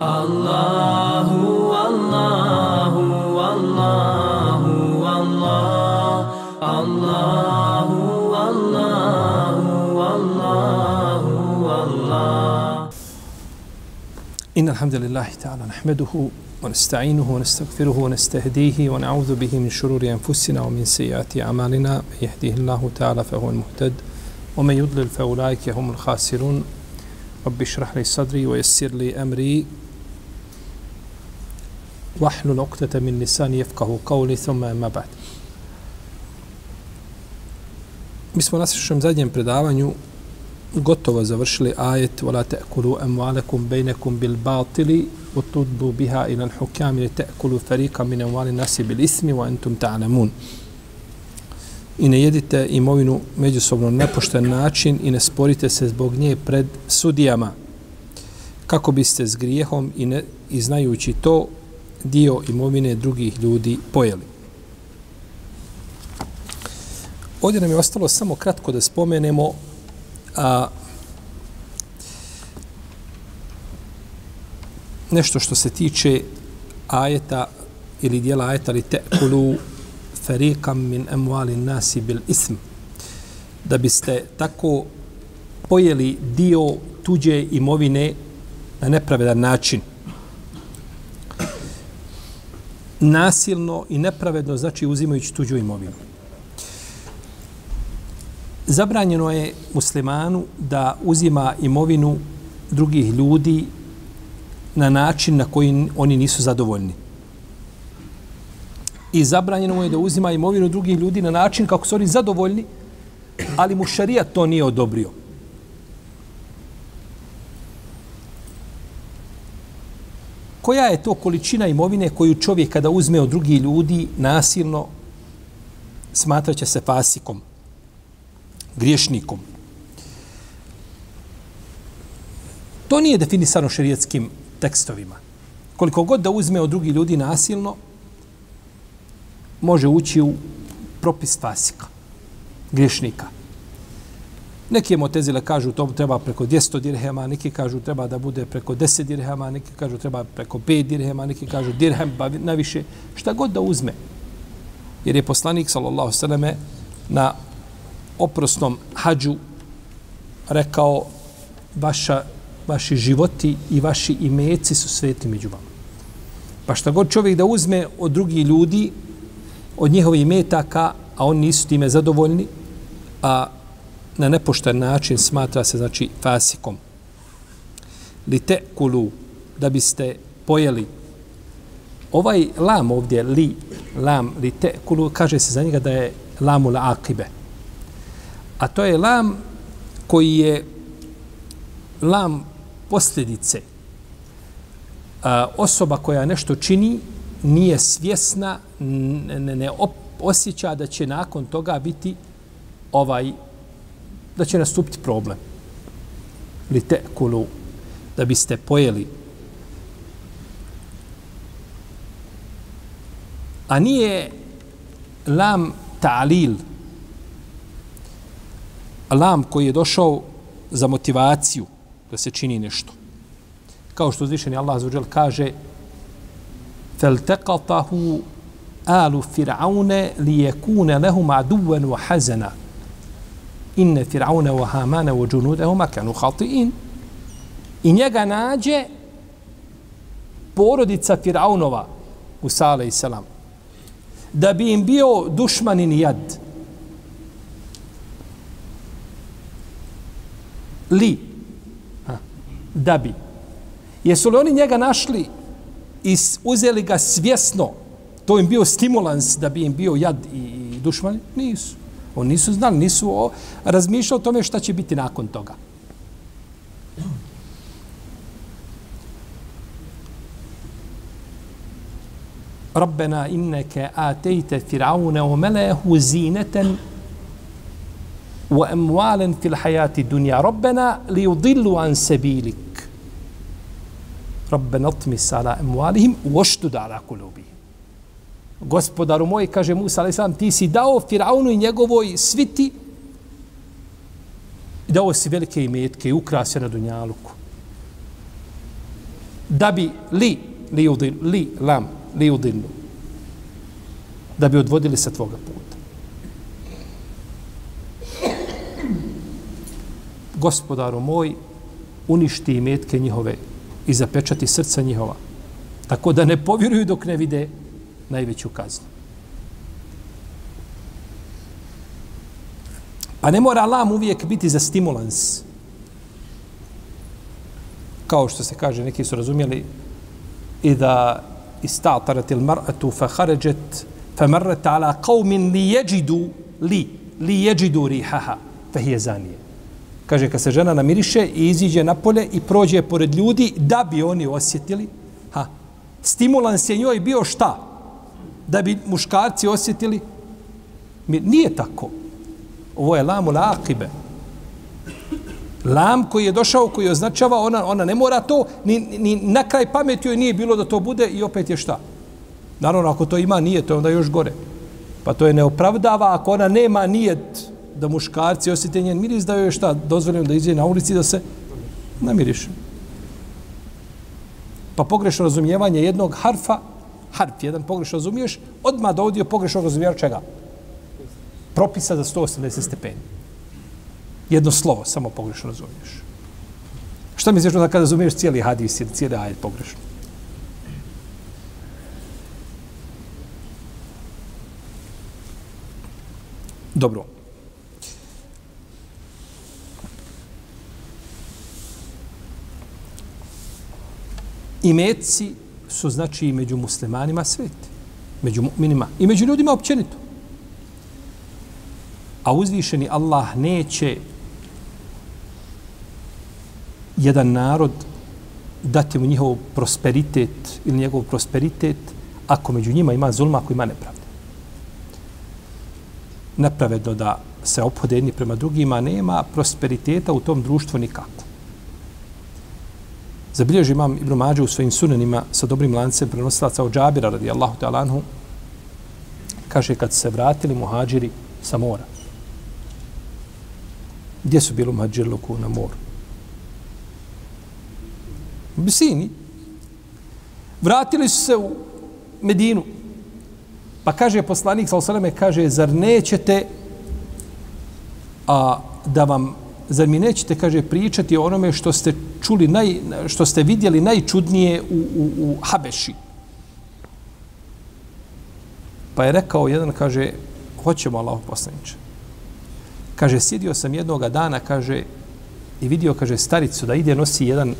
الله والله والله والله الله والله والله والله إن الحمد لله تعالى نحمده ونستعينه ونستغفره ونستهديه ونعوذ به من شرور أنفسنا ومن سيئات أعمالنا. من يهديه الله تعالى فهو المهتد ومن يضلل فأولئك هم الخاسرون. رب اشرح لي صدري ويسر لي أمري واحلل عقدة من لساني يفقه قولي ثم ما بعد Mi smo na našem zadnjem predavanju gotovo završili ajet ولا تأكلوا أموالكم بينكم بالباطل وتدلوا بها إلى الحكام لتأكلوا فريقا من أموال الناس بالإثم وأنتم تعلمون i ne jedite imovinu međusobno nepošten način i ne sporite se zbog nje pred sudijama kako biste s grijehom i, ne, i znajući to dio imovine drugih ljudi pojeli. Ovdje nam je ostalo samo kratko da spomenemo a, nešto što se tiče ajeta ili dijela ajeta li te'kulu fariqam min amwali nasi bil ism. Da biste tako pojeli dio tuđe imovine na nepravedan način. Nasilno i nepravedno znači uzimajući tuđu imovinu. Zabranjeno je muslimanu da uzima imovinu drugih ljudi na način na koji oni nisu zadovoljni i zabranjeno mu je da uzima imovinu drugih ljudi na način kako su oni zadovoljni, ali mu šarijat to nije odobrio. Koja je to količina imovine koju čovjek kada uzme od drugih ljudi nasilno smatraće se fasikom, griješnikom? To nije definisano šerijatskim tekstovima. Koliko god da uzme od drugih ljudi nasilno, može ući u propis fasika, griješnika. Neki motezile kažu to treba preko 200 dirhema, neki kažu treba da bude preko 10 dirhema, neki kažu treba preko 5 dirhema, neki kažu dirhem pa naviše, šta god da uzme. Jer je poslanik, sallallahu sallame, na oprosnom hađu rekao vaša, vaši životi i vaši imeci su sveti među vama. Pa šta god čovjek da uzme od drugih ljudi, od njihovih metaka, a oni nisu time zadovoljni, a na nepošten način smatra se, znači, fasikom. Li te kulu, da biste pojeli. Ovaj lam ovdje, li, lam, li te kulu, kaže se za njega da je lamul akibe. A to je lam koji je lam posljedice. A, osoba koja nešto čini, nije svjesna, ne, ne, op, osjeća da će nakon toga biti ovaj, da će nastupiti problem. Li te kulu, da biste pojeli. A nije lam ta'lil, lam koji je došao za motivaciju da se čini nešto. Kao što uzvišeni Allah azuđel kaže فالتقطه آل فرعون ليكون لهم عدوا وحزنا إن فرعون وهامان وجنودهما كانوا خاطئين I njega nađe porodica Firaunova, Musa a.s. Da bi im bio dušmanin jad. Li. Da bi. Jesu li oni njega našli i uzeli ga svjesno, to im bio stimulans da bi im bio jad i, i dušman, nisu. Oni nisu znali, nisu o, razmišljali o tome šta će biti nakon toga. Rabbena inneke atejte firaune o melehu zineten wa emualen fil hajati dunja. Rabbena li udillu an sebilik. Rabbe natmi sala emualihim u oštu dala kulubi. Gospodaru moj, kaže Musa, ali sam, ti si dao Firaunu i njegovoj sviti i dao si velike imetke i ukrasio na Dunjaluku. da bi li, li, udil, li lam, li udilnu, da bi odvodili sa tvoga puta. Gospodaru moj, uništi imetke njihove i zapečati srca njihova, tako da ne povjeruju dok ne vide najveću kaznu. Pa ne mora lam uvijek biti za stimulans. Kao što se kaže, neki su razumjeli i da istatarat il mar'atu fa khaređet fa marret ala qavmin li jeđidu li, li jeđidu rihaha fa hije zanije. Kaže, kad se žena namiriše i iziđe napolje i prođe pored ljudi da bi oni osjetili, ha, stimulans je njoj bio šta? Da bi muškarci osjetili? Nije tako. Ovo je lamu lakibe. Lam koji je došao, koji označava, ona, ona ne mora to, ni, ni na kraj pameti joj nije bilo da to bude i opet je šta? Naravno, ako to ima nije, to je onda još gore. Pa to je neopravdava ako ona nema nijet da muškarci osjete njen miris, da joj je šta? Dozvoljeno da iđe na ulici da se namiriše. Pa pogrešno razumijevanje jednog harfa, harf jedan pogrešno razumiješ, odmah dovodio pogrešno razumijevanje čega? propisa za 180 stepeni. Jedno slovo, samo pogrešno razumiješ. Šta misliš da kada razumiješ cijeli hadis ili cijeli ajed pogrešno? Dobro. Imeci su znači i među muslimanima sveti. Među mu'minima. I među ljudima općenito. A uzvišeni Allah neće jedan narod dati mu njihov prosperitet ili njegov prosperitet ako među njima ima zulma, ako ima nepravde. Nepravedno da se ophode jedni prema drugima, nema prosperiteta u tom društvu nikako. Zabilježi imam Ibn Mađe u svojim sunanima sa dobrim lancem prenosilaca od Džabira radijallahu ta'ala anhu, kaže kad se vratili muhađiri sa mora, Gdje su bili u Mađerluku na moru? U Bisini. Vratili su se u Medinu. Pa kaže poslanik, sal kaže, zar nećete a, da vam, zar mi nećete, kaže, pričati o onome što ste čuli, naj, što ste vidjeli najčudnije u, u, u Habeši? Pa je rekao jedan, kaže, hoćemo Allah poslaniče. Kaže, sjedio sam jednoga dana, kaže, i vidio, kaže, staricu da ide nosi jedan,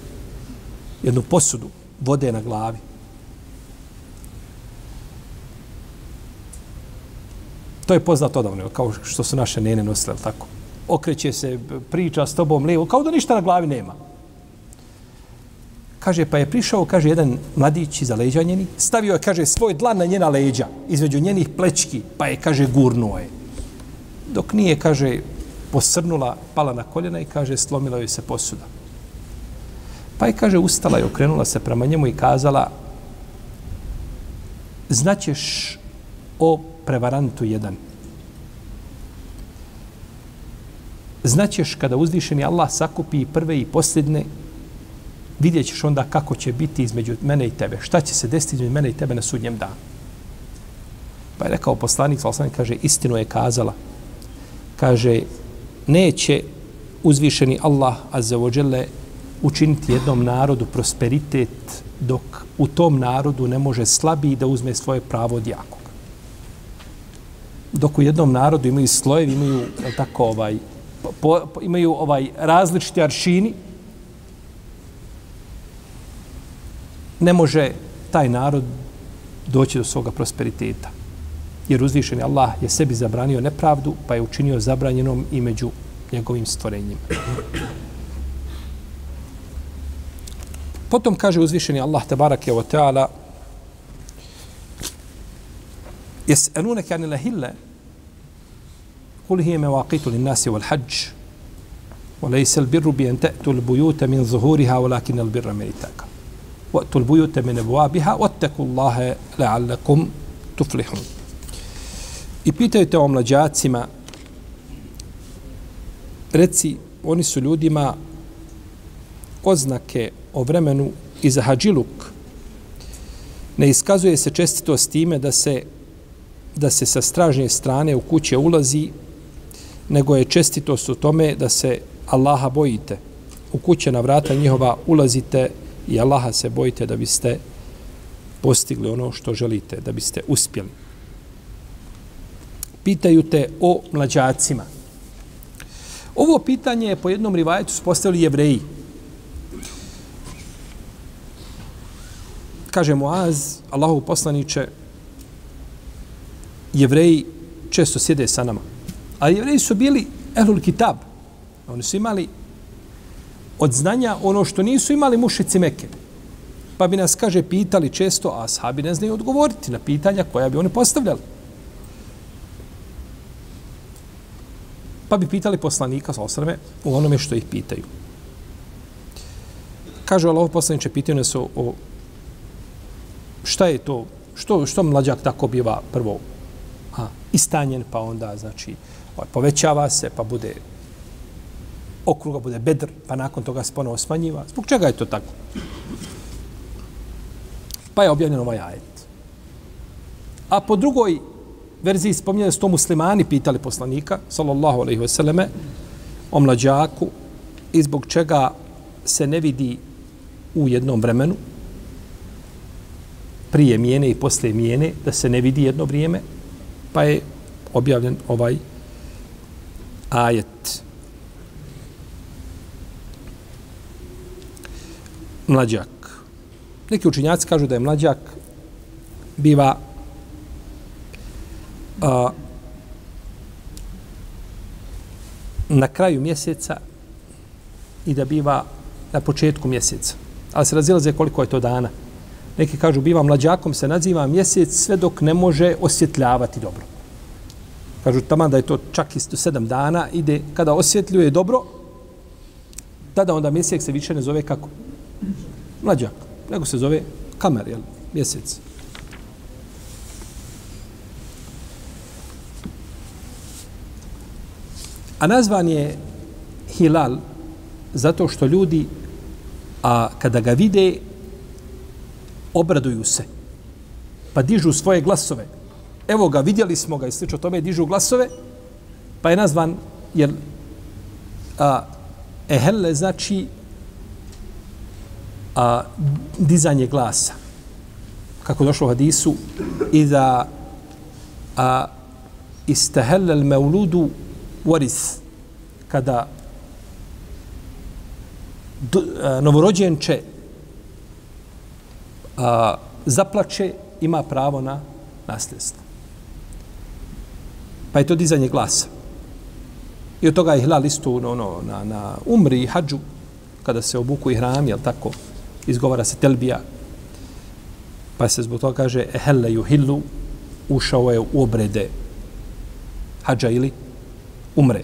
jednu posudu vode na glavi. To je poznato odavno, kao što su naše nene nosile, tako. Okreće se, priča s tobom lijevo, kao da ništa na glavi nema. Kaže, pa je prišao, kaže, jedan mladić iza leđa njeni, stavio je, kaže, svoj dlan na njena leđa, između njenih plečki, pa je, kaže, gurnuo je dok nije, kaže, posrnula, pala na koljena i kaže, slomila joj se posuda. Pa je, kaže, ustala i okrenula se prema njemu i kazala, znaćeš o prevarantu jedan. Znaćeš kada uzvišeni Allah sakupi prve i posljedne, vidjet ćeš onda kako će biti između mene i tebe. Šta će se desiti između mene i tebe na sudnjem danu. Pa je rekao poslanik, kaže, istinu je kazala, kaže, neće uzvišeni Allah azzavodžele učiniti jednom narodu prosperitet dok u tom narodu ne može slabiji da uzme svoje pravo od jakog. Dok u jednom narodu imaju slojevi, imaju tako ovaj, po, po, imaju ovaj različiti aršini. Ne može taj narod doći do svoga prosperiteta. Jer uzvišeni Allah je sebi zabranio nepravdu pa je učinio zabranjenom i među njegovim stvorenjima. Potom kaže uzvišeni Allah tabarak je o teala jes enunek anilahille عن الأهلة قل هي مواقيت للناس والحج وليس البر بأن تأتوا البيوت من ظهورها ولكن البر من اتاك وأتوا البيوت من أبوابها واتقوا الله لعلكم تفلحون I pitaju te o mlađacima, reci, oni su ljudima oznake o vremenu i za hađiluk, ne iskazuje se čestito s time da se da se sa stražnje strane u kuće ulazi, nego je čestitost u tome da se Allaha bojite. U kuće na vrata njihova ulazite i Allaha se bojite da biste postigli ono što želite, da biste uspjeli. Pitaju te o mlađacima. Ovo pitanje je po jednom rivajetu postavili jevreji. Kaže Muaz, Allahov poslaniče, jevreji često sjede sa nama. A jevreji su bili ehlul kitab. Oni su imali od znanja ono što nisu imali mušici Mekke. Pa bi nas, kaže, pitali često, a sahabi ne znaju odgovoriti na pitanja koja bi oni postavljali. Pa bi pitali poslanika sa osrme u onome što ih pitaju. Kaže Allah poslaniče, pitaju nas o, o šta je to, što, što mlađak tako biva prvo a, istanjen, pa onda, znači, Ovaj, povećava se, pa bude okruga bude bedr, pa nakon toga se ponovo smanjiva. Zbog čega je to tako? Pa je objavljen ovaj ajet. A po drugoj verziji spominje da su to muslimani pitali poslanika, sallallahu alaihi vseleme, o mlađaku i zbog čega se ne vidi u jednom vremenu, prije mijene i posle mijene, da se ne vidi jedno vrijeme, pa je objavljen ovaj ajet. Mlađak. Neki učinjaci kažu da je mlađak biva a, na kraju mjeseca i da biva na početku mjeseca. Ali se razilaze koliko je to dana. Neki kažu biva mlađakom se naziva mjesec sve dok ne može osvjetljavati dobro. Kažu tamo da je to čak isto sedam dana ide kada osvjetljuje dobro tada onda mjesec se više ne zove kako? Mlađak. Nego se zove kamer, jel? Mjesec. A nazvan je Hilal zato što ljudi a kada ga vide obraduju se pa dižu svoje glasove evo ga vidjeli smo ga i slično tome dižu glasove pa je nazvan jer a, ehelle znači a, dizanje glasa kako došlo u hadisu i da a, istahelle al mevludu waris kada novorođenče a, zaplače ima pravo na nasljedstvo. Pa je to dizanje glasa. I od toga je hilal isto no, na, na umri i hađu, kada se obuku i hram, jel tako, izgovara se telbija, pa se zbog toga kaže ehelle juhillu, ušao je u obrede hađa ili umre.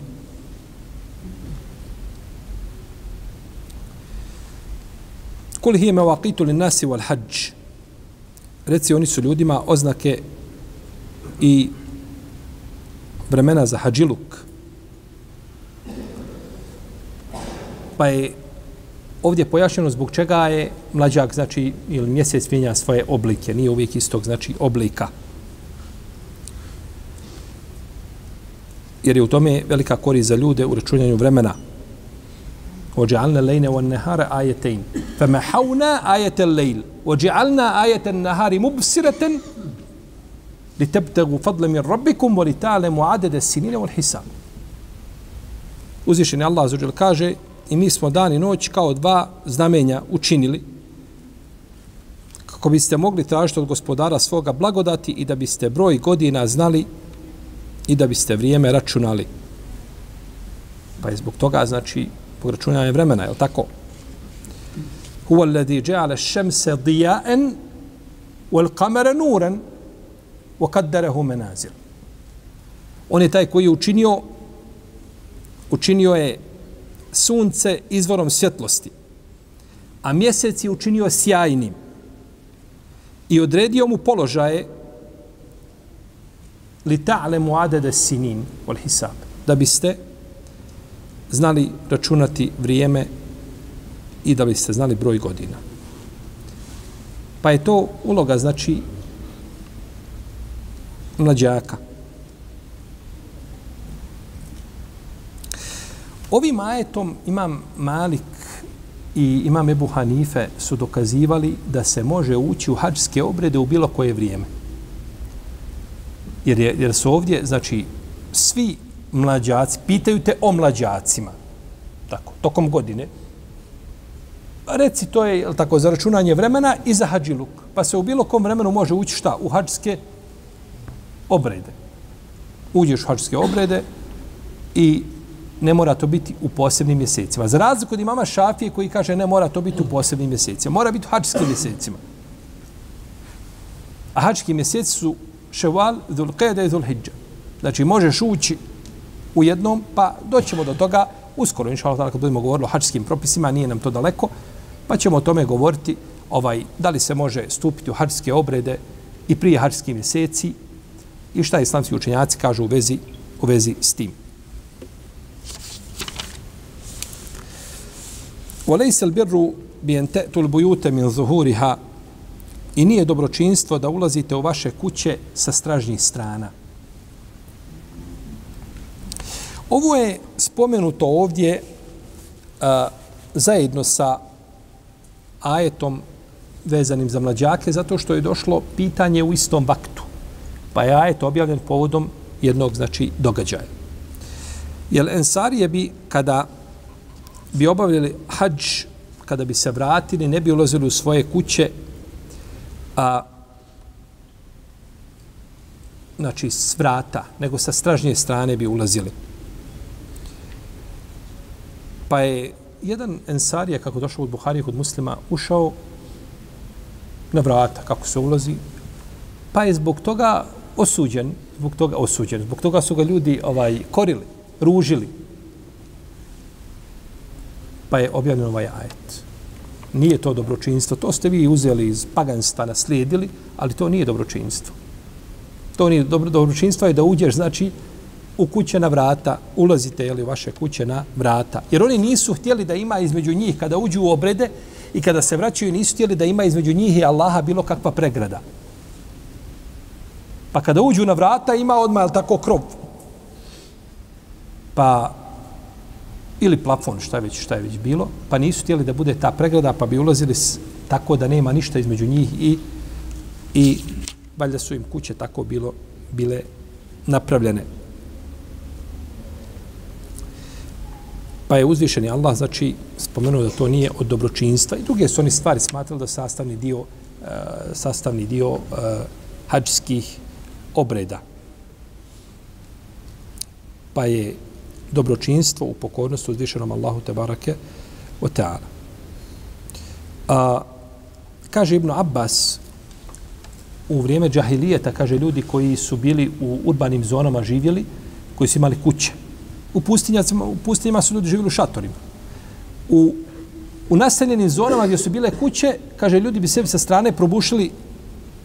Kul hi me lin nasi wal hajj. Reci oni su ljudima oznake i vremena za hadžiluk. Pa je ovdje pojašnjeno zbog čega je mlađak, znači, ili mjesec mijenja svoje oblike, nije uvijek istog, znači, oblika. jer je u tome velika korist za ljude u računjanju vremena. وجعلنا الليل والنهار آيتين فمحونا آية الليل وجعلنا آية النهار مبصرة لتبتغوا فضلا من ربكم ولتعلموا عدد السنين والحساب Uzvišeni Allah azuđel kaže i mi smo dan i noć kao dva znamenja učinili kako biste mogli tražiti od gospodara svoga blagodati i da biste broj godina znali i da biste vrijeme računali. Pa je zbog toga, znači, pogračunjanje vremena, je li tako? Huwa alladhi ja'ala ash-shamsa diya'an wal qamara nuran وَقَدَّرَهُ مَنَازِلُ. On je taj koji je učinio učinio je sunce izvorom svjetlosti, a mjesec je učinio sjajnim i odredio mu položaje li ta'lemu adede sinin wal hisab. Da biste znali računati vrijeme i da biste znali broj godina. Pa je to uloga, znači, mlađaka. Ovim ajetom imam Malik i imam Ebu Hanife su dokazivali da se može ući u hađske obrede u bilo koje vrijeme. Jer, je, jer su ovdje, znači, svi mlađaci, pitaju te o mlađacima, tako, tokom godine, reci to je tako za računanje vremena i za hađiluk. Pa se u bilo kom vremenu može ući šta? U hađske obrede. Uđeš u hađske obrede i ne mora to biti u posebnim mjesecima. Za razliku od imama Šafije koji kaže ne mora to biti u posebnim mjesecima. Mora biti u hađskim mjesecima. A hađski mjeseci su ševal, dhul i dhul hijđa. Znači možeš ući u jednom, pa doćemo do toga uskoro, inša Allah, kad budemo govorili o hađskim propisima, nije nam to daleko, pa ćemo o tome govoriti ovaj, da li se može stupiti u hađske obrede i prije hađskih mjeseci i šta islamski učenjaci kažu u vezi, u vezi s tim. وليس البر بأن تأتوا البيوت من zuhuriha i nije dobročinstvo da ulazite u vaše kuće sa stražnjih strana. Ovo je spomenuto ovdje uh, zajedno sa ajetom vezanim za mlađake, zato što je došlo pitanje u istom vaktu. Pa je ajet objavljen povodom jednog, znači, događaja. Jer Ensarije bi, kada bi obavljali hađ, kada bi se vratili, ne bi ulazili u svoje kuće, a, znači, s vrata, nego sa stražnje strane bi ulazili. Pa je jedan ensarija, kako došao od Buharije kod muslima, ušao na vrata, kako se ulazi, pa je zbog toga osuđen, zbog toga osuđen, zbog toga su ga ljudi ovaj korili, ružili. Pa je objavljen ovaj ajet. Nije to dobročinstvo, to ste vi uzeli iz paganstva, naslijedili, ali to nije dobročinstvo. To nije dobro, dobročinstvo je da uđeš, znači, u kuće na vrata, ulazite jeli, u vaše kuće na vrata. Jer oni nisu htjeli da ima između njih, kada uđu u obrede i kada se vraćaju, nisu htjeli da ima između njih i Allaha bilo kakva pregrada. Pa kada uđu na vrata, ima odmah jel, tako krov. Pa ili plafon, šta je već, šta je već bilo, pa nisu htjeli da bude ta pregrada, pa bi ulazili s, tako da nema ništa između njih i, i valjda su im kuće tako bilo bile napravljene. Pa je uzvišeni Allah, znači, spomenuo da to nije od dobročinstva. I druge su oni stvari smatrali da sastavni dio, uh, sastavni dio uh, hađskih obreda. Pa je dobročinstvo u pokornosti uzvišenom Allahu te barake o teala. A, kaže Ibn Abbas, u vrijeme džahilijeta, kaže ljudi koji su bili u urbanim zonama živjeli, koji su imali kuće, u pustinjama, u pustinjama su ljudi živjeli u šatorima. U, u naseljenim zonama gdje su bile kuće, kaže, ljudi bi sebi sa strane probušili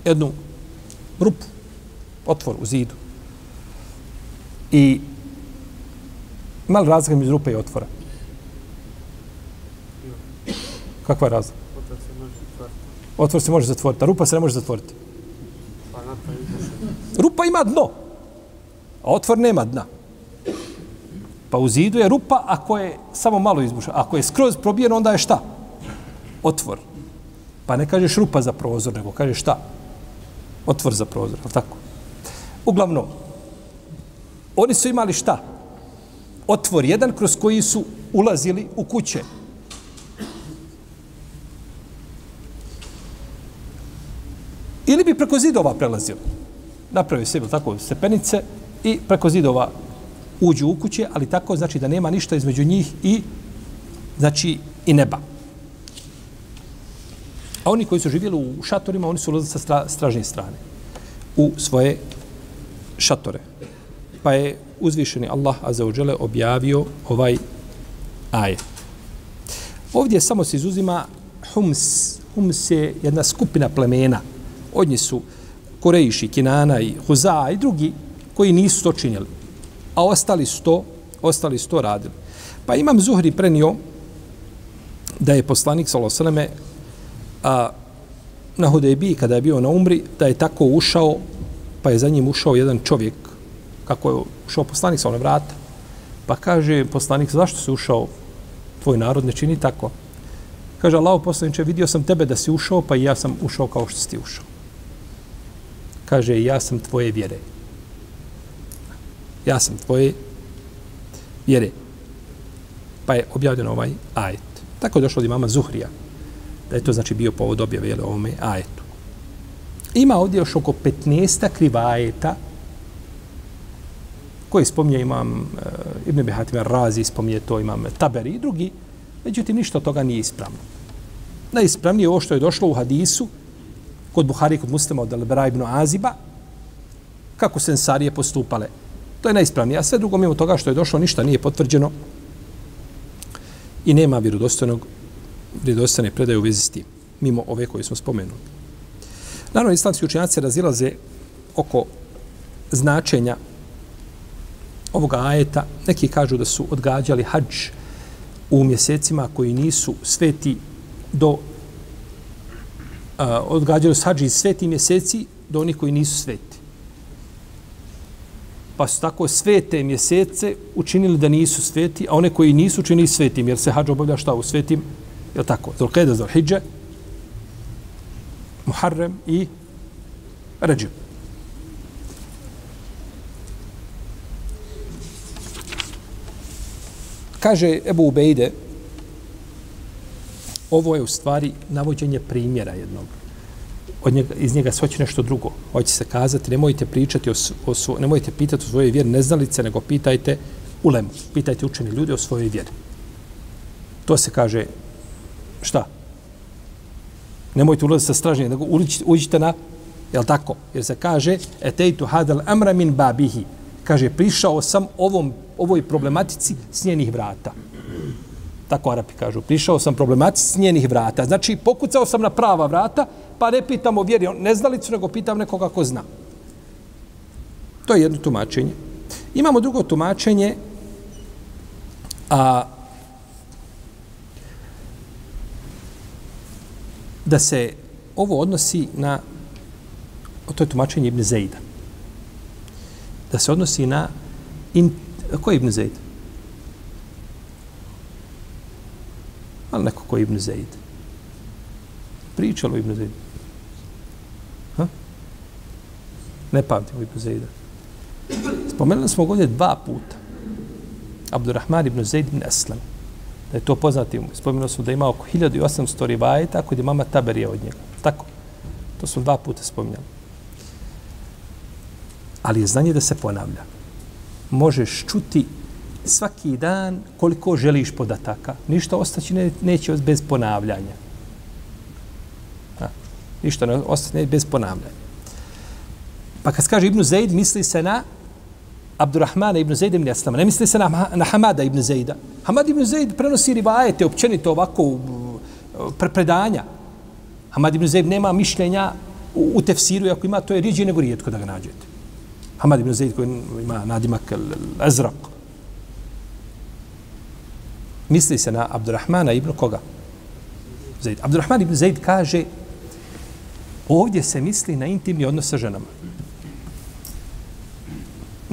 jednu rupu, otvor u zidu. I mali razlika među rupe i otvora. Kakva je razlika? Otvor se može zatvoriti, a rupa se ne može zatvoriti. Rupa ima dno, a otvor nema dna. Pa u zidu je rupa ako je samo malo izbušena. Ako je skroz probijen, onda je šta? Otvor. Pa ne kažeš rupa za prozor, nego kažeš šta? Otvor za prozor, ali tako? Uglavnom, oni su imali šta? Otvor jedan kroz koji su ulazili u kuće. Ili bi preko zidova prelazili. Napravio sebi tako stepenice i preko zidova uđu u kuće, ali tako znači da nema ništa između njih i znači i neba. A oni koji su živjeli u šatorima, oni su ulazili sa stra, stražnje strane u svoje šatore. Pa je uzvišeni Allah Azzawajale objavio ovaj ajet. Ovdje samo se izuzima Hums. Hums je jedna skupina plemena. Od njih su Korejiši, Kinana i Huza i drugi koji nisu to činjeli a ostali sto, ostali sto radili. Pa imam Zuhri prenio da je poslanik Salosaleme a, na Hudejbiji kada je bio na umri, da je tako ušao, pa je za njim ušao jedan čovjek, kako je ušao poslanik sa one vrata. Pa kaže poslanik, zašto si ušao? Tvoj narod ne čini tako. Kaže, Allaho poslaniče, vidio sam tebe da si ušao, pa i ja sam ušao kao što si ti ušao. Kaže, ja sam tvoje vjere. Ja sam tvoje vjere. Pa je objavljen ovaj ajet. Tako je došlo od imama Zuhrija. Da je to znači bio povod objave jel, ovome ajetu. Ima ovdje još oko 15 krivajeta koji spominje imam e, Ibn Bihatim Razi, spominje to imam Taberi i drugi. Međutim, ništa od toga nije ispravno. Najispravnije je ovo što je došlo u hadisu kod Buhari, kod muslima od Al-Bara ibn Aziba, kako sensarije postupale. To je najispravnije. A sve drugo mimo toga što je došlo, ništa nije potvrđeno i nema vjerodostojnog vjerodostojne predaje u vezi s tim, mimo ove koje smo spomenuli. Naravno, islamski učenjaci razilaze oko značenja ovoga ajeta. Neki kažu da su odgađali hađ u mjesecima koji nisu sveti do uh, odgađali su hađ iz sveti mjeseci do onih koji nisu sveti pa su tako svete mjesece učinili da nisu sveti, a one koji nisu učinili svetim, jer se hađ obavlja šta u svetim, je li tako? Zulkeda, Zulhidže, Muharrem i Ređib. Kaže Ebu Ubejde, ovo je u stvari navođenje primjera jednog od njega, iz njega svoće nešto drugo. Hoće se kazati, nemojte pričati o, o svo, nemojte pitati o svojoj vjeri neznalice, nego pitajte ulemu, pitajte učeni ljudi o svojoj vjeri. To se kaže, šta? Nemojte ulaziti sa stražnje, nego uđite na, je li tako? Jer se kaže, etejtu hadal amra min babihi. Kaže, prišao sam ovom, ovoj problematici s njenih vrata. Tako Arapi kažu. Prišao sam problematici s njenih vrata. Znači, pokucao sam na prava vrata, pa ne pitam o vjeri neznalicu, nego pitam nekoga ko zna. To je jedno tumačenje. Imamo drugo tumačenje, a da se ovo odnosi na to je tumačenje Ibn Zejda. Da se odnosi na in, ko je Ibn Zejd? Ali neko ko je Ibn Zejd. Pričalo Ibn Zejd. Ne pamtimo Ibn Zejda. Spomenuli smo ovdje dva puta. Abdurrahman ibn Zeid ibn Aslam Da je to poznati. Spomenuli smo da ima oko 1800 rivajeta kod je mama Taberija od njega. Tako. To smo dva puta spominjali. Ali je znanje da se ponavlja. Možeš čuti svaki dan koliko želiš podataka. Ništa ostaći ne, neće bez ponavljanja. Ha. Ništa ne ostaće bez ponavljanja. Pa kad kaže Ibn Zaid, misli se na Abdurrahmana ibn Zaid ibn Aslama. Ne misli se na, na Hamada ibn Zaida. Hamad ibn Zaid prenosi rivajete, općenito ovako pre predanja. Hamad ibn Zaid nema mišljenja u, u tefsiru, ako ima, to je rijeđe nego rijetko da ga nađete. Hamad ibn Zaid koji ima nadimak Azraq. Misli se na Abdurrahmana ibn koga? Zaid. Abdurrahman ibn Zaid kaže ovdje se misli na intimni odnos sa ženama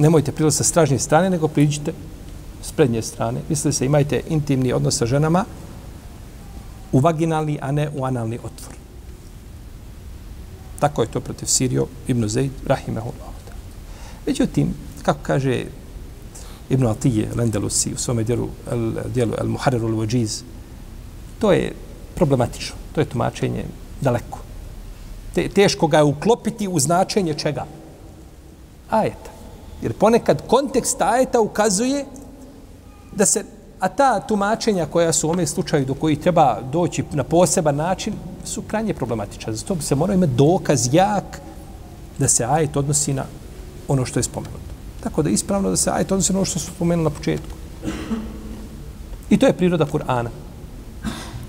nemojte prilaziti sa stražnje strane, nego priđite s prednje strane. Mislite se, imajte intimni odnos sa ženama u vaginalni, a ne u analni otvor. Tako je to protiv Sirio Ibn Zaid, Rahimahullah. Međutim, kako kaže Ibn Atije, Lendelusi, u svome dijelu, el, dijelu El Muharriru El Vođiz, to je problematično. To je tumačenje daleko. Te, teško ga je uklopiti u značenje čega? Ajeta. Jer ponekad kontekst ajeta ukazuje da se, a ta tumačenja koja su u ovom slučaju do koji treba doći na poseban način, su krajnje problematična. Zato bi se morao imati dokaz jak da se ajet odnosi na ono što je spomenuto. Tako da je ispravno da se ajet odnosi na ono što su spomenuli na početku. I to je priroda Kur'ana.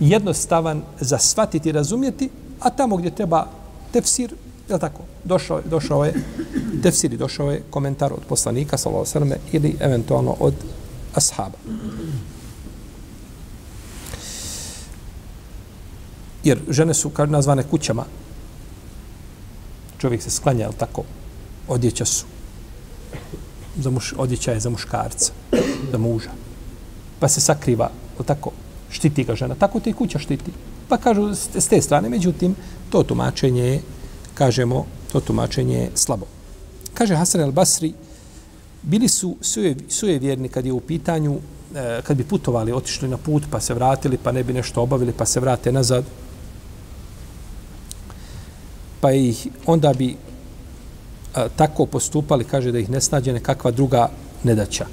Jednostavan za shvatiti i razumjeti, a tamo gdje treba tefsir, je tako, došao, došao je tefsir došao je komentar od poslanika sallallahu alejhi ili eventualno od ashaba. Jer žene su kao nazvane kućama. Čovjek se sklanja, je tako? Odjeća su. Za muš, odjeća je za muškarca, za muža. Pa se sakriva, je tako? Štiti ga žena. Tako te kuća štiti. Pa kažu s te strane, međutim, to tumačenje je, kažemo, to tumačenje je slabo. Kaže Hasan al-Basri, bili su suje, suje vjerni kad je u pitanju, e, kad bi putovali, otišli na put, pa se vratili, pa ne bi nešto obavili, pa se vrate nazad. Pa ih, onda bi a, tako postupali, kaže da ih ne snađe nekakva druga nedaća.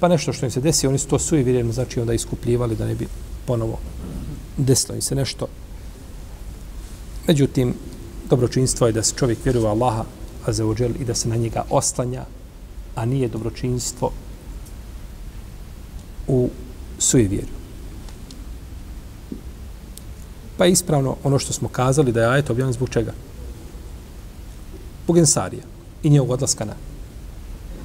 Pa nešto što im se desi, oni su to sujevjerni, znači onda iskupljivali da ne bi ponovo desilo im se nešto. Međutim, dobročinstvo je da se čovjek vjeruje Allaha, azeođel, i da se na njega oslanja, a nije dobročinstvo u sujevjeru. Pa je ispravno ono što smo kazali da je ajet objavljen zbog čega? Zbog ensarija i njegovog odlaska na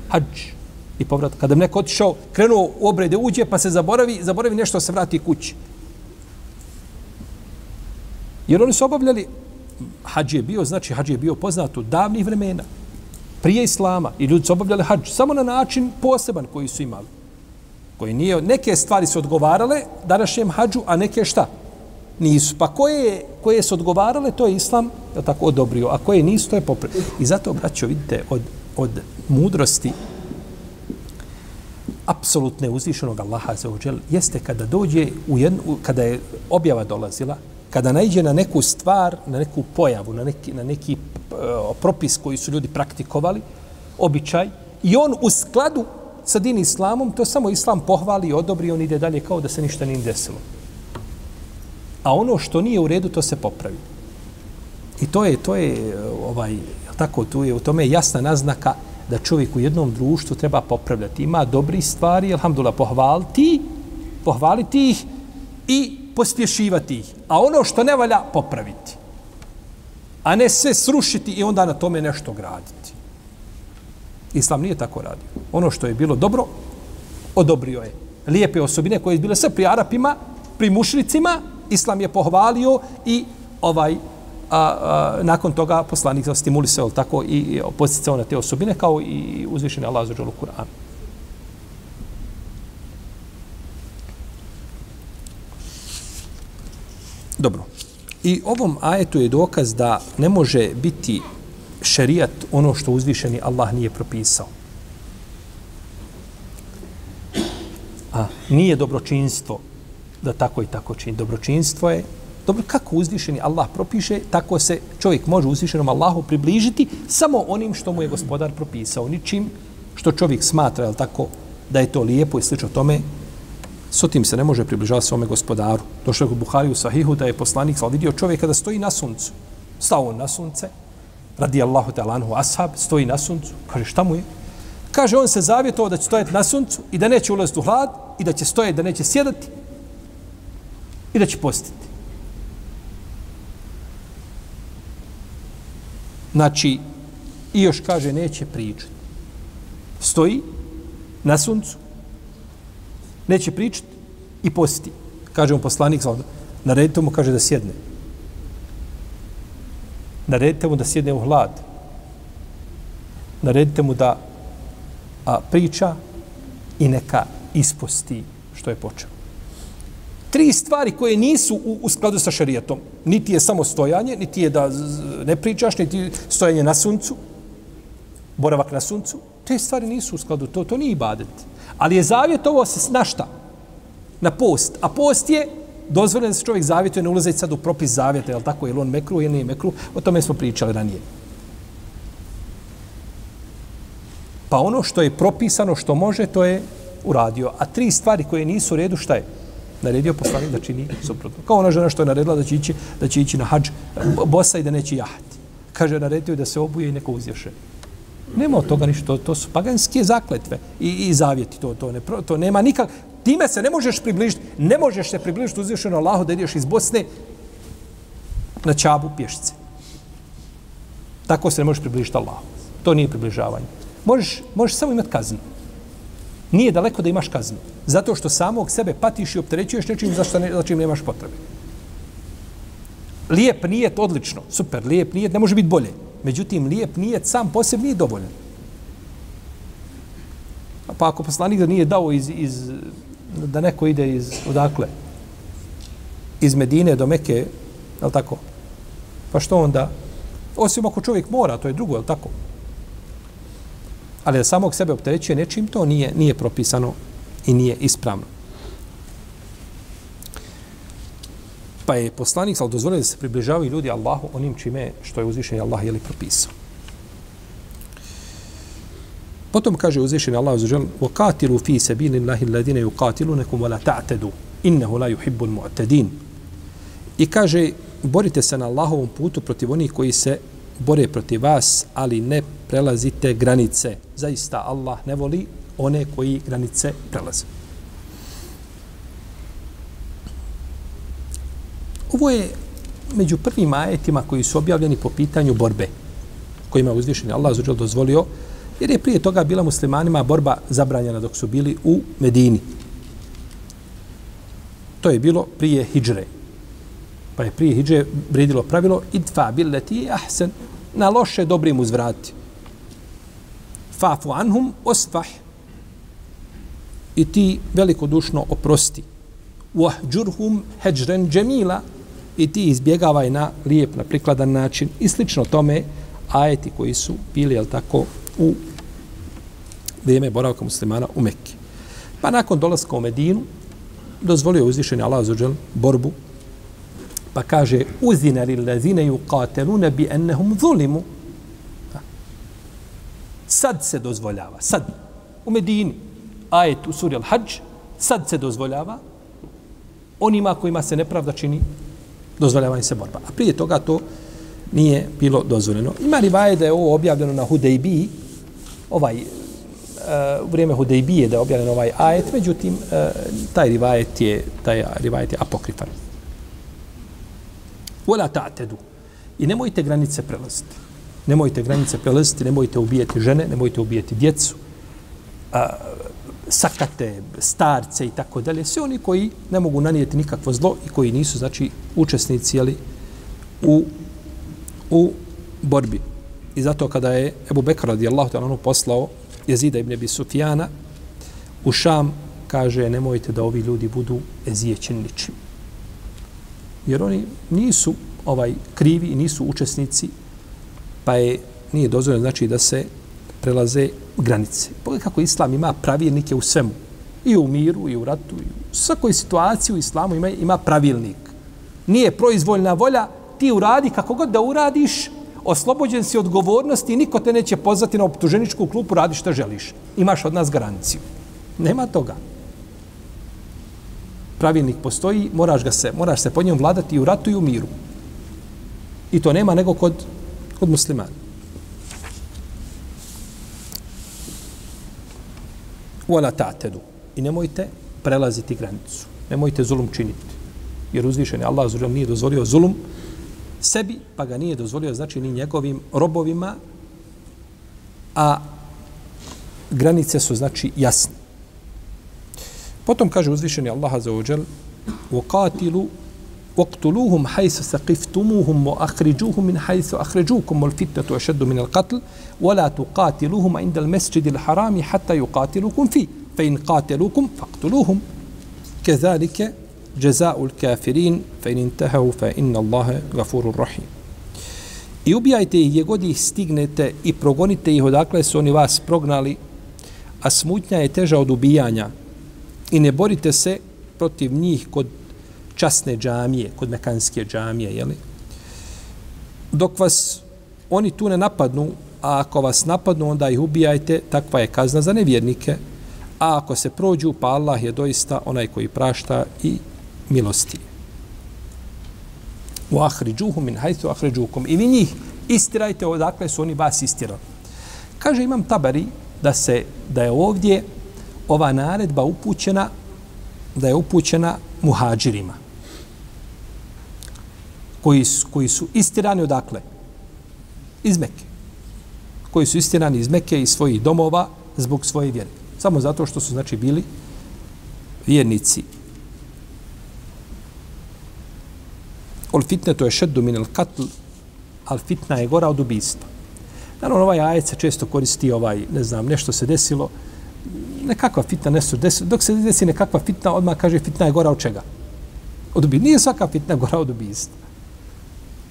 hađ i povrat. Kada bi neko otišao, krenuo u obrede, uđe, pa se zaboravi, zaboravi nešto, se vrati kući. Jer oni su obavljali hađ je bio, znači hađ je bio poznat u davnih vremena, prije islama, i ljudi su obavljali hađ samo na način poseban koji su imali. Koji nije, neke stvari su odgovarale današnjem hađu, a neke šta? Nisu. Pa koje, koje su odgovarale, to je islam je tako odobrio, a koje nisu, to je popravio. I zato, braćo, vidite, od, od mudrosti apsolutne uzvišenog Allaha za ođel, jeste kada dođe u jednu, kada je objava dolazila, kada naiđe na neku stvar, na neku pojavu, na neki, na neki uh, propis koji su ljudi praktikovali, običaj, i on u skladu sa din islamom, to samo islam pohvali i odobri, on ide dalje kao da se ništa nije desilo. A ono što nije u redu, to se popravi. I to je, to je eh, ovaj, tako, tu je, u tome je jasna naznaka da čovjek u jednom društvu treba popravljati. Ima dobri stvari, alhamdulillah, pohvaliti, pohvaliti ih i pospješivati ih, a ono što ne valja popraviti. A ne sve srušiti i onda na tome nešto graditi. Islam nije tako radio. Ono što je bilo dobro, odobrio je. Lijepe osobine koje je bile sve pri Arapima, pri mušricima, Islam je pohvalio i ovaj a, a, nakon toga poslanik stimulisao tako i posticao na te osobine kao i uzvišeni Allah za Kur'an. Dobro. I ovom ajetu je dokaz da ne može biti šerijat ono što uzvišeni Allah nije propisao. A nije dobročinstvo da tako i tako čini. Dobročinstvo je dobro kako uzvišeni Allah propiše, tako se čovjek može uzvišenom Allahu približiti samo onim što mu je gospodar propisao. Ničim što čovjek smatra, je tako, da je to lijepo i slično tome, S tim se ne može približavati svome gospodaru. Došlo je u Buhari u Sahihu da je poslanik sal vidio čovjeka da stoji na suncu. Stao on na sunce, radi Allahu te lanhu ashab, stoji na suncu. Kaže, šta mu je? Kaže, on se zavjetovao da će stojati na suncu i da neće ulaziti u hlad i da će stojati, da neće sjedati i da će postiti. Znači, i još kaže, neće pričati. Stoji na suncu, neće pričati i posti. Kaže mu poslanik, naredite mu, kaže da sjedne. Naredite mu da sjedne u hlad. Naredite mu da a, priča i neka isposti što je počeo. Tri stvari koje nisu u, u skladu sa šarijetom. Niti je samo stojanje, niti je da ne pričaš, niti stojanje na suncu, boravak na suncu. Te stvari nisu u skladu, to, to nije ibadet. Ali je zavjetovo se na šta? Na post. A post je dozvoljen da se čovjek zavjetuje, ne ulazeći sad u propis zavjeta, je li tako, je li on mekru ili nije mekru, o tome smo pričali ranije. Pa ono što je propisano, što može, to je uradio. A tri stvari koje nisu u redu, šta je? Naredio poslanik da čini suprotno. Kao ona žena što je naredila da će ići, da će ići na hađ bosa i da neće jahati. Kaže, naredio da se obuje i neko uzješe. Nema od toga ništa, to, to su paganske zakletve i, i zavjeti, to, to, ne, to nema nikak, time se ne možeš približiti, ne možeš se približiti uzvišeno Allahu da ideš iz Bosne na čabu pješice. Tako se ne možeš približiti Allahu. To nije približavanje. Možeš, možeš samo imati kaznu. nije daleko da imaš kaznu. Zato što samog sebe patiš i opterećuješ nečim za, što ne, za čim nemaš potrebe. Lijep nijet, odlično, super, lijep nijet, ne može biti bolje. Međutim, lijep nijet sam posebno nije dovoljan. Pa ako poslanik da nije dao iz, iz, da neko ide iz, odakle? Iz Medine do Meke, je li tako? Pa što onda? Osim ako čovjek mora, to je drugo, je li tako? Ali da samog sebe opterećuje nečim, to nije, nije propisano i nije ispravno. pa je poslanik sal dozvolio da se približavaju ljudi Allahu onim čime što je uzvišen Allah je li propisao. Potom kaže uzvišen Allah uzvišen وَقَاتِلُوا فِي سَبِيلِ اللَّهِ الَّذِينَ يُقَاتِلُونَكُمْ وَلَا تَعْتَدُوا إِنَّهُ لَا يُحِبُّ الْمُعْتَدِينَ I kaže borite se na Allahovom putu protiv onih koji se bore protiv vas, ali ne prelazite granice. Zaista Allah ne voli one koji granice prelaze. Ovo je među prvim ajetima koji su objavljeni po pitanju borbe, kojima je uzvišeni Allah zađel dozvolio, jer je prije toga bila muslimanima borba zabranjena dok su bili u Medini. To je bilo prije hijdžre. Pa je prije hijdžre vredilo pravilo idfa billeti ahsen na loše dobrim uzvrati. Fafu anhum osfah i ti velikodušno oprosti. Wahđurhum heđren džemila i ti izbjegavaj na lijep, na prikladan način i slično tome ajeti koji su bili, jel tako, u vrijeme boravka muslimana u Mekke. Pa nakon dolaska u Medinu, dozvolio uzvišenje Allah zađel borbu, pa kaže uzina li lazine ju kateluna bi ennehum zulimu. Sad se dozvoljava, sad, u Medini, ajet u suri Al-Hajj, sad se dozvoljava onima kojima se nepravda čini dozvoljava se borba. A prije toga to nije bilo dozvoljeno. Ima li vaje da je ovo objavljeno na Hudejbi, ovaj, uh, u vrijeme Hudejbije da je objavljen ovaj ajet, međutim, uh, taj rivajet je, taj rivajet je apokrifan. Vola ta'tedu. I nemojte granice prelaziti. Nemojte granice prelaziti, nemojte ubijeti žene, nemojte ubijeti djecu. Uh, sakate, starce i tako dalje, sve oni koji ne mogu nanijeti nikakvo zlo i koji nisu, znači, učesnici jeli, u, u borbi. I zato kada je Ebu Bekr radijallahu ta'ala poslao jezida ibn Abi Sufjana u Šam, kaže nemojte da ovi ljudi budu ezijećeni ničim. Jer oni nisu ovaj krivi i nisu učesnici, pa je nije dozvoljeno znači da se prelaze granice. Pogledaj kako islam ima pravilnike u svemu. I u miru, i u ratu, i u svakoj situaciji u islamu ima, ima pravilnik. Nije proizvoljna volja, ti uradi kako god da uradiš, oslobođen si odgovornosti i niko te neće pozvati na optuženičku klupu, radi što želiš. Imaš od nas garanciju. Nema toga. Pravilnik postoji, moraš ga se, moraš se po njom vladati i u ratu i u miru. I to nema nego kod, kod muslimana. wala ta'tadu. I nemojte prelaziti granicu. Nemojte zulum činiti. Jer uzvišeni Allah zuzio nije dozvolio zulum sebi, pa ga nije dozvolio znači ni njegovim robovima, a granice su znači jasne. Potom kaže uzvišeni Allah za uđel وقاتلوا واقتلوهم حيث ثقفتموهم وأخرجوهم من حيث أخرجوكم والفتنة أشد من القتل ولا تقاتلوهم عند المسجد الحرام حتى يقاتلوكم فيه فإن قاتلوكم فاقتلوهم كذلك جزاء الكافرين فإن انتهوا فإن الله غفور رحيم I ubijajte ih gdje god ih stignete i progonite ih odakle su oni vas prognali, a smutnja je teža od ubijanja. I ne borite se protiv njih kod časne džamije, kod mekanske džamije, jeli? Dok vas oni tu ne napadnu, a ako vas napadnu, onda ih ubijajte, takva je kazna za nevjernike. A ako se prođu, pa Allah je doista onaj koji prašta i milosti. U ahriđuhu min hajtu ahriđukom. I vi njih istirajte odakle su oni vas istirali. Kaže imam tabari da se da je ovdje ova naredba upućena da je upućena muhađirima koji su, koji su istirani odakle? Iz Mekke. Koji su istirani iz Mekke i svojih domova zbog svoje vjere. Samo zato što su, znači, bili vjernici. Ol fitne to je šeddu min el katl, al fitna je gora od ubistva. Naravno, ovaj ajet se često koristi, ovaj, ne znam, nešto se desilo, nekakva fitna nešto desilo, dok se desi nekakva fitna, odmah kaže fitna je gora od čega? Od ubistva. Nije svaka fitna gora od ubistva.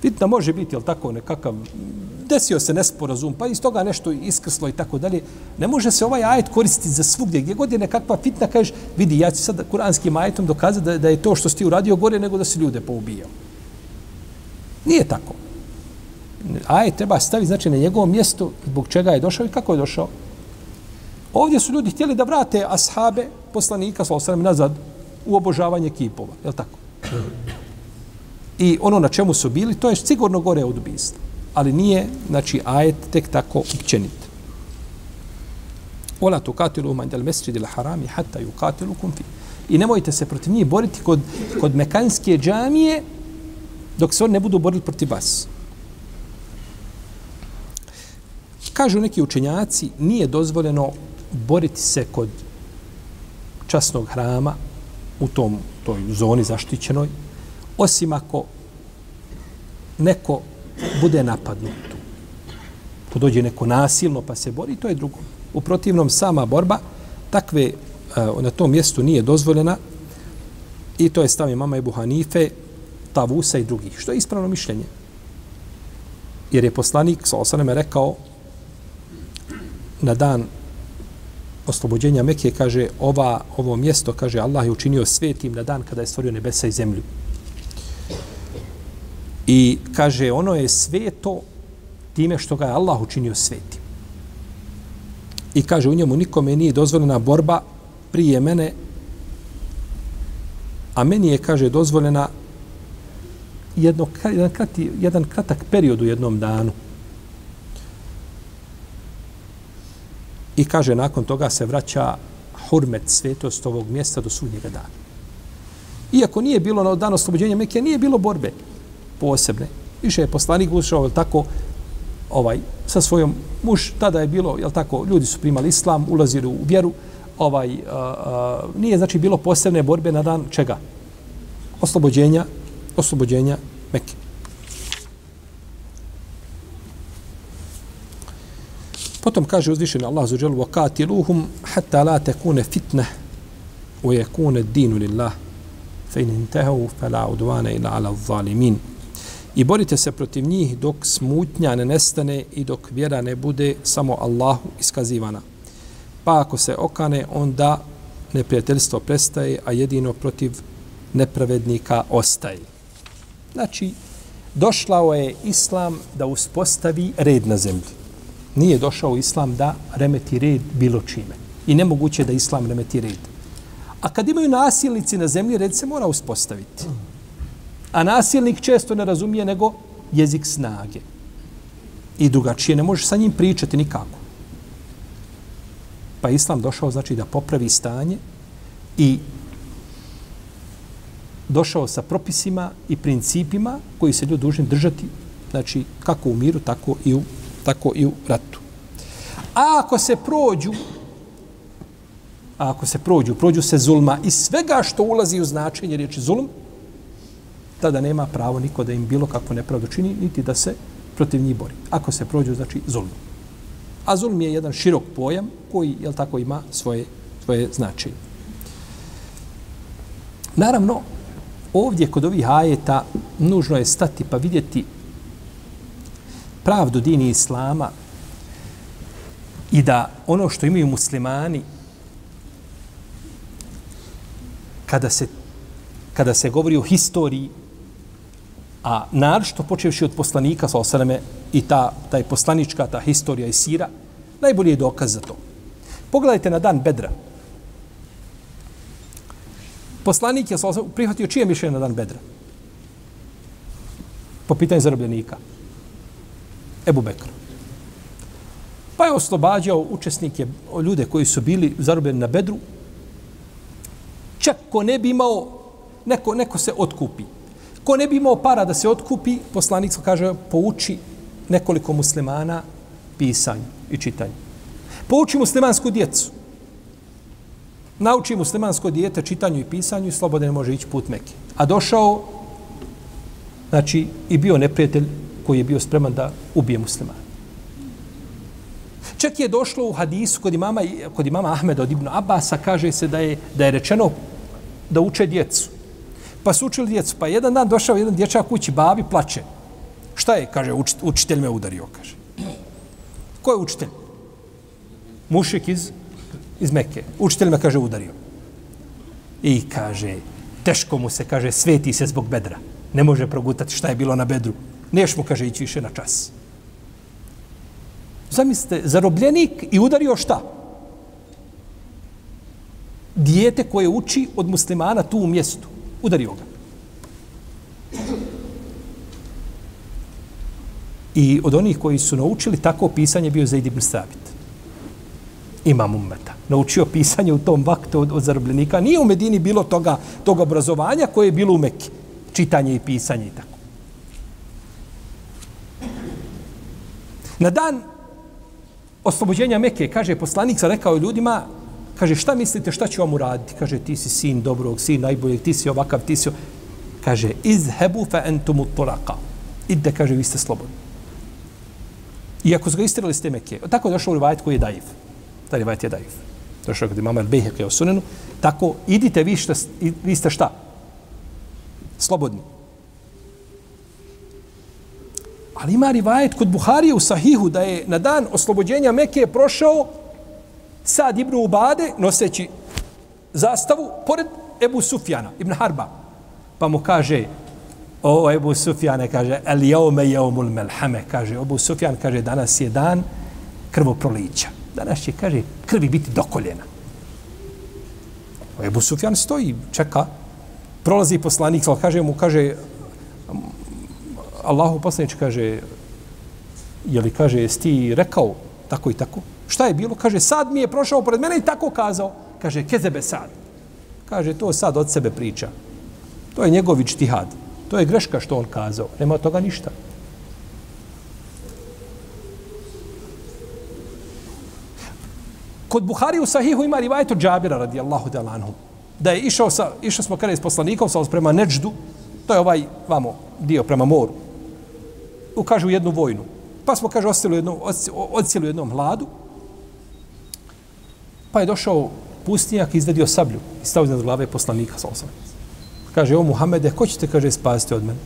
Fitna može biti, jel tako, nekakav, desio se nesporazum, pa iz toga nešto iskrslo i tako dalje. Ne može se ovaj ajet koristiti za svugdje. Gdje god je nekakva fitna, kažeš, vidi, ja ću sad kuranskim ajetom dokazati da, da je to što si ti uradio gore nego da si ljude poubijao. Nije tako. Ajet treba staviti, znači, na njegovo mjesto zbog čega je došao i kako je došao. Ovdje su ljudi htjeli da vrate ashabe poslanika, sa osrem, nazad u obožavanje kipova. Je tako? I ono na čemu su bili, to je sigurno gore od ubijstva. Ali nije, znači, ajet tek tako općenit. Ola tu katilu man del mesrid il harami hatta ju katilu kumfi. I nemojte se protiv njih boriti kod, kod mekanske džamije dok se oni ne budu borili protiv vas. Kažu neki učenjaci, nije dozvoljeno boriti se kod časnog hrama u tom toj zoni zaštićenoj, osim ako neko bude napadnut tu. To dođe neko nasilno pa se bori, to je drugo. U protivnom, sama borba takve e, na tom mjestu nije dozvoljena i to je stav mama Ebu Hanife, Tavusa i drugih. Što je ispravno mišljenje? Jer je poslanik, sa osaneme, rekao na dan oslobođenja Mekije, kaže, ova, ovo mjesto, kaže, Allah je učinio svetim na dan kada je stvorio nebesa i zemlju. I kaže, ono je sveto time što ga je Allah učinio svetim. I kaže, u njemu nikome nije dozvoljena borba prije mene, a meni je, kaže, dozvoljena jedno, jedan, krati, jedan kratak period u jednom danu. I kaže, nakon toga se vraća hurmet svetost ovog mjesta do sudnjega dana. Iako nije bilo na dan oslobođenja Mekije, nije bilo borbe posebne. Više je poslanik ušao, jel tako, ovaj, sa svojom muž, tada je bilo, jel tako, ljudi su primali islam, ulazili u vjeru, ovaj, a, a, nije znači bilo posebne borbe na dan čega? Oslobođenja, oslobođenja Mekke. Potom kaže uzvišeni Allah za dželu وَقَاتِلُوهُمْ حَتَّى لَا تَكُونَ فِتْنَةً وَيَكُونَ الدِّينُ لِلَّهِ فَإِنْ انْتَهَوْا فَلَا عُدْوَانَ إِلَّا عَلَى الظَّالِمِينَ I borite se protiv njih dok smutnja ne nestane i dok vjera ne bude samo Allahu iskazivana. Pa ako se okane, onda neprijateljstvo prestaje, a jedino protiv nepravednika ostaje. Znači, došlao je Islam da uspostavi red na zemlji. Nije došao Islam da remeti red bilo čime. I nemoguće da Islam remeti red. A kad imaju nasilnici na zemlji, red se mora uspostaviti. A nasilnik često ne razumije nego jezik snage. I drugačije ne možeš sa njim pričati nikako. Pa Islam došao znači da popravi stanje i došao sa propisima i principima koji se ljudi dužni držati znači kako u miru, tako i u, tako i u ratu. A ako se prođu a ako se prođu, prođu se zulma i svega što ulazi u značenje riječi zulm, tada nema pravo niko da im bilo kakvo nepravdu čini, niti da se protiv njih bori. Ako se prođu, znači zulm. A zulm je jedan širok pojam koji, jel tako, ima svoje, svoje značenje. Naravno, ovdje kod ovih ajeta nužno je stati pa vidjeti pravdu dini Islama i da ono što imaju muslimani kada se, kada se govori o historiji A naročito počevši od poslanika sa osaname i ta, taj poslanička, ta historija i sira, najbolji je dokaz za to. Pogledajte na dan Bedra. Poslanik je sa prihvatio čije mišljenje na dan Bedra? Po pitanju zarobljenika. Ebu Bekr. Pa je oslobađao učesnike, ljude koji su bili zarobljeni na Bedru, čak ko ne bi imao, neko, neko se otkupi. Ko ne bi imao para da se otkupi, poslanik kaže, pouči nekoliko muslimana pisanju i čitanju. Pouči muslimansku djecu. nauči muslimansko dijete čitanju i pisanju i slobodno može ići put Mekke. A došao, znači, i bio neprijatelj koji je bio spreman da ubije muslimana. Čak je došlo u hadisu kod imama, kod imama Ahmeda od Ibn Abasa, kaže se da je, da je rečeno da uče djecu. Pa su učili djecu. Pa jedan dan došao jedan dječak kući, babi plače. Šta je? Kaže, učitelj me udario, kaže. Ko je učitelj? Mušik iz, iz Mekke. Učitelj me, kaže, udario. I kaže, teško mu se, kaže, sveti se zbog bedra. Ne može progutati šta je bilo na bedru. Neš mu, kaže, ići više na čas. Zamislite, zarobljenik i udario šta? Dijete koje uči od muslimana tu u mjestu. Udario ga. I od onih koji su naučili tako pisanje bio Zaid ibn Sabit. Imam ummeta. Naučio pisanje u tom vaktu od, od zarobljenika. Nije u Medini bilo toga, toga obrazovanja koje je bilo u Mekke. Čitanje i pisanje i tako. Na dan oslobođenja Mekke, kaže poslanik, sa rekao ljudima, kaže, šta mislite, šta ću vam uraditi? Kaže, ti si sin dobrog, sin najboljeg, ti si ovakav, ti si... Kaže, izhebu fe entumu turaka. Ide, kaže, vi ste slobodni. Iako su ga istirali s te Tako je došao u rivajet koji je daiv. Ta rivajet je daiv. Došao je kod imama El-Bejhek je osunenu. Tako, idite, vi, šta, vi ste šta? Slobodni. Ali ima rivajet kod Buharije u Sahihu da je na dan oslobođenja Mekke prošao Sad ibn Ubade noseći zastavu pored Ebu Sufjana, ibn Harba. Pa mu kaže, o Ebu Sufjane, kaže, el jaume jaumul melhame, kaže, Ebu Sufjan, kaže, danas je dan krvoprolića. Danas će, kaže, krvi biti dokoljena. Ebu Sufjan stoji, čeka, prolazi poslanik, ali kaže mu, kaže, Allahu poslanić kaže, je li kaže, jesi ti rekao tako i tako? Šta je bilo? Kaže, sad mi je prošao pored mene i tako kazao. Kaže, kezebe sad. Kaže, to sad od sebe priča. To je njegov ičtihad. To je greška što on kazao. Nema toga ništa. Kod Buhari u Sahihu ima rivajto Džabira radijallahu anhu. Da je išao, sa, išao smo kada je s poslanikom, sa prema Neđdu, to je ovaj, vamo, dio prema moru ukaže u jednu vojnu. Pa smo, kaže, ostali u jednom, odcijeli u jednom hladu. Pa je došao pustinjak i izvedio sablju i stavio iznad glave poslanika sa osam. Kaže, o Muhammede, ko ćete, kaže, spasiti od mene?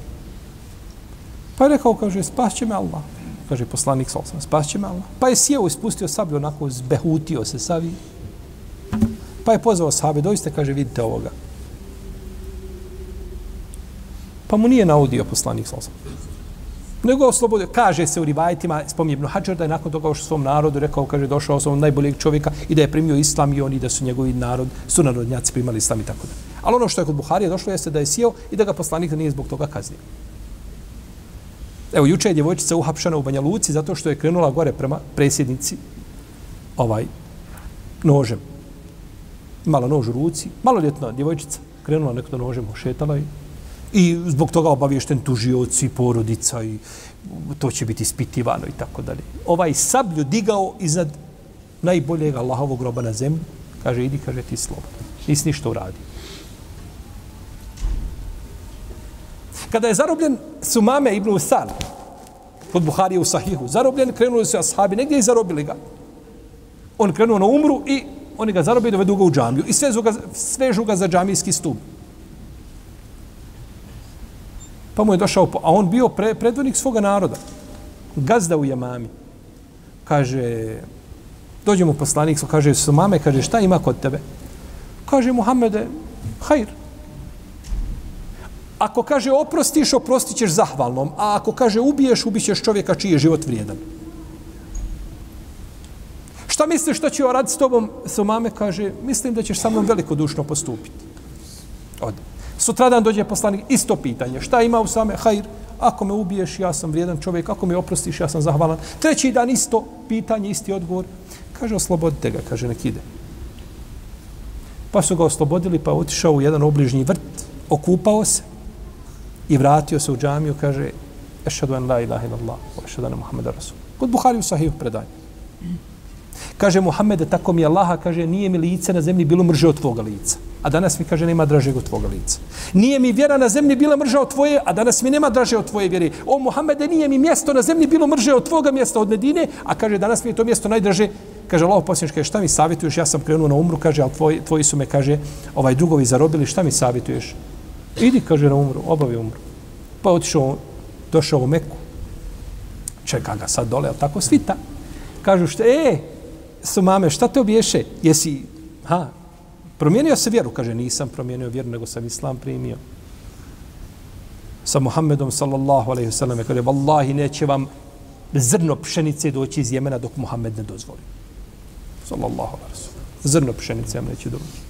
Pa je rekao, kaže, spasit me Allah. Kaže, poslanik sa osam, spasit me Allah. Pa je sjeo i spustio sablju, onako zbehutio se savi. Pa je pozvao sahabe, doista, kaže, vidite ovoga. Pa mu nije naudio poslanik sa osam nego oslobodio. Kaže se u rivajtima, spominje Ibn Hajar, da je nakon toga u svom narodu rekao, kaže, došao sam najboljeg čovjeka i da je primio islam i oni da su njegovi narod, su narodnjaci primali islam i tako da. Ali ono što je kod Buharije došlo jeste da je sjeo i da ga poslanik nije zbog toga kaznio. Evo, juče je djevojčica uhapšana u Banja Luci zato što je krenula gore prema presjednici ovaj nožem. Imala nož u ruci, maloljetna djevojčica, krenula nekdo nožem, ošetala i I zbog toga obavješten tužioci, porodica i to će biti ispitivano i tako dalje. Ovaj sablju digao iznad najboljeg Allahovog groba na zemlji, Kaže, idi, kaže, ti slobodno. Nisi ništa uradio. Kada je zarobljen Sumame ibn Usan, kod Buharije u Sahihu, zarobljen, krenuli su ashabi, negdje i zarobili ga. On krenuo na umru i oni ga zarobili, dovedu ga u džamiju i svežu ga, svežu ga za džamijski stup. Pa mu je došao, a on bio pre, predvodnik svoga naroda. Gazda u Jamami. Kaže, dođe mu poslanik, kaže, su mame, kaže, šta ima kod tebe? Kaže, Muhammede, hajr. Ako kaže oprostiš, oprostit ćeš zahvalnom, a ako kaže ubiješ, ubićeš čovjeka čiji je život vrijedan. Šta misliš što će raditi s tobom? Su mame kaže, mislim da ćeš sa mnom velikodušno postupiti. Ode. Sutradan dođe poslanik, isto pitanje. Šta ima u same? Hajr, ako me ubiješ, ja sam vrijedan čovjek, ako me oprostiš, ja sam zahvalan. Treći dan isto pitanje, isti odgovor. Kaže, oslobodite ga, kaže, nek ide. Pa su ga oslobodili, pa otišao u jedan obližnji vrt, okupao se i vratio se u džamiju, kaže, ešadu en la ilaha illallah, ešadu en Muhammeda Rasul. Kod Buhari u sahih predanje. Kaže Muhammede, tako mi Allaha, kaže, nije mi lice na zemlji bilo mrže od tvoga lica. A danas mi kaže, nema dražeg od tvoga lica. Nije mi vjera na zemlji bila mrža od tvoje, a danas mi nema draže od tvoje vjere. O Muhammede, nije mi mjesto na zemlji bilo mrže od tvoga mjesta od Medine, a kaže, danas mi je to mjesto najdraže. Kaže, Allah posljednič, kaže, šta mi savjetuješ? Ja sam krenuo na umru, kaže, ali tvoji, tvoji su me, kaže, ovaj drugovi zarobili, šta mi savjetuješ? Idi, kaže, na umru, obavi umru. Pa otišao, došao u Meku. Čeka ga sad dole, ali tako svita. Kažu, šta, e, su mame, šta te obješe? Jesi, ha, promijenio se vjeru? Kaže, nisam promijenio vjeru, nego sam islam primio. Sa Muhammedom, sallallahu alaihi sallam, kaže, vallahi, neće vam zrno pšenice doći iz Jemena dok Muhammed ne dozvoli. Sallallahu alaihi sallam. Zrno pšenice vam neće doći.